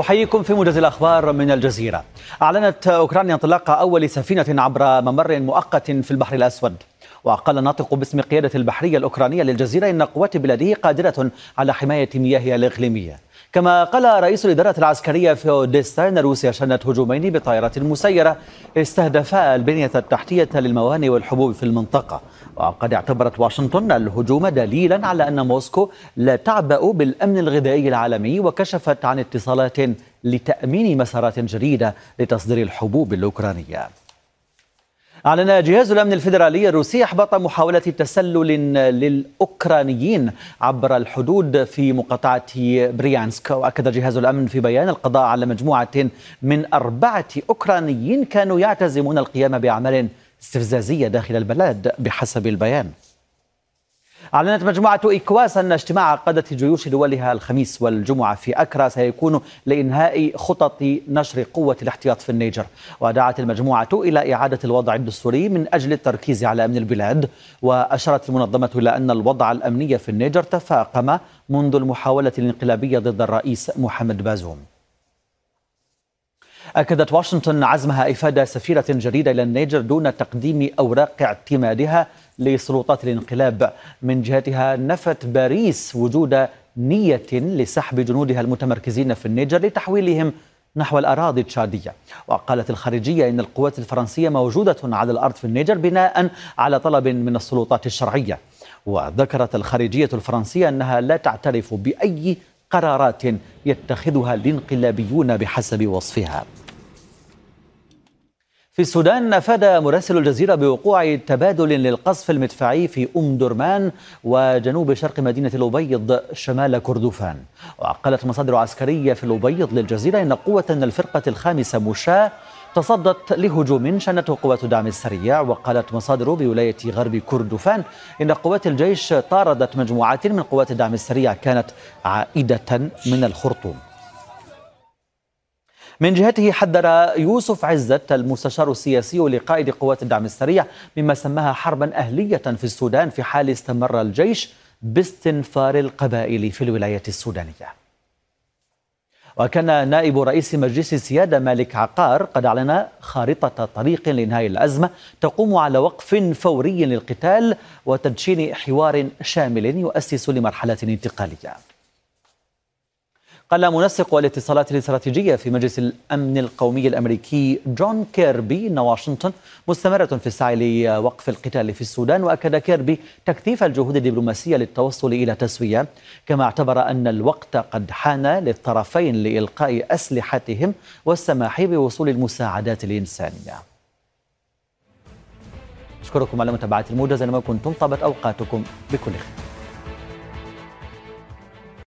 أحييكم في موجز الأخبار من الجزيرة. أعلنت أوكرانيا انطلاق أول سفينة عبر ممر مؤقت في البحر الأسود. وقال الناطق باسم قيادة البحرية الأوكرانية للجزيرة إن قوات بلاده قادرة على حماية مياهها الإقليمية. كما قال رئيس الإدارة العسكرية في أوديسا أن روسيا شنت هجومين بطائرات مسيرة استهدفا البنية التحتية للموانئ والحبوب في المنطقة. وقد اعتبرت واشنطن الهجوم دليلا على أن موسكو لا تعبأ بالأمن الغذائي العالمي وكشفت عن اتصالات لتأمين مسارات جديدة لتصدير الحبوب الأوكرانية. أعلن جهاز الأمن الفيدرالي الروسي إحباط محاولة تسلل للأوكرانيين عبر الحدود في مقاطعة بريانسك. وأكد جهاز الأمن في بيان القضاء على مجموعة من أربعة أوكرانيين كانوا يعتزمون القيام بأعمال استفزازية داخل البلاد بحسب البيان. أعلنت مجموعة إيكواس أن اجتماع قادة جيوش دولها الخميس والجمعة في أكرا سيكون لإنهاء خطط نشر قوة الاحتياط في النيجر. ودعت المجموعة إلى إعادة الوضع الدستوري من أجل التركيز على أمن البلاد وأشارت المنظمة إلى أن الوضع الأمني في النيجر تفاقم منذ المحاولة الانقلابية ضد الرئيس محمد بازوم. أكدت واشنطن عزمها إيفاد سفيرة جديدة إلى النيجر دون تقديم أوراق اعتمادها لسلطات الانقلاب. من جهتها نفت باريس وجود نية لسحب جنودها المتمركزين في النيجر لتحويلهم نحو الأراضي التشادية. وقالت الخارجية إن القوات الفرنسية موجودة على الأرض في النيجر بناء على طلب من السلطات الشرعية. وذكرت الخارجية الفرنسية أنها لا تعترف بأي قرارات يتخذها الانقلابيون بحسب وصفها. في السودان أفاد مراسل الجزيرة بوقوع تبادل للقصف المدفعي في أم درمان وجنوب شرق مدينة الأبيض شمال كردفان. وقالت مصادر عسكرية في الأبيض للجزيرة إن قوة الفرقة الخامسة مشاة تصدت لهجوم شنته قوات الدعم السريع. وقالت مصادر بولاية غرب كردفان إن قوات الجيش طاردت مجموعات من قوات الدعم السريع كانت عائدة من الخرطوم. من جهته حذر يوسف عزت المستشار السياسي لقائد قوات الدعم السريع مما سماها حربا أهلية في السودان في حال استمر الجيش باستنفار القبائل في الولاية السودانية. وكان نائب رئيس مجلس السيادة مالك عقار قد أعلن خارطة طريق لإنهاء الأزمة تقوم على وقف فوري للقتال وتدشين حوار شامل يؤسس لمرحلة انتقالية. قال منسق الاتصالات الاستراتيجية في مجلس الأمن القومي الأمريكي جون كيربي أن واشنطن مستمرة في السعي لوقف القتال في السودان وأكد كيربي تكثيف الجهود الدبلوماسية للتوصل إلى تسوية. كما اعتبر أن الوقت قد حان للطرفين لإلقاء أسلحتهم والسماح بوصول المساعدات الإنسانية. أشكركم على متابعة الموجز لما كنتم طابت أوقاتكم بكل خير.